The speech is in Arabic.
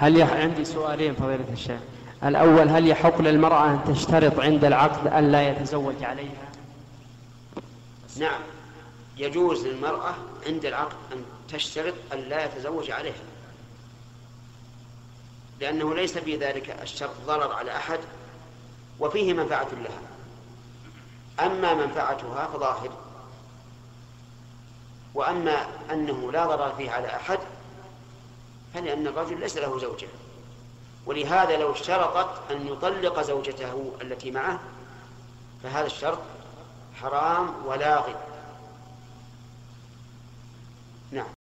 هل يح... عندي سؤالين فضيلة الشيخ. الأول هل يحق للمرأة أن تشترط عند العقد أن لا يتزوج عليها؟ نعم. يجوز للمرأة عند العقد أن تشترط أن لا يتزوج عليها. لأنه ليس في ذلك الشرط ضرر على أحد وفيه منفعة لها. أما منفعتها فظاهر. وأما أنه لا ضرر فيه على أحد فلأن الرجل ليس له زوجة. ولهذا لو اشترطت أن يطلق زوجته التي معه فهذا الشرط حرام ولاغي نعم.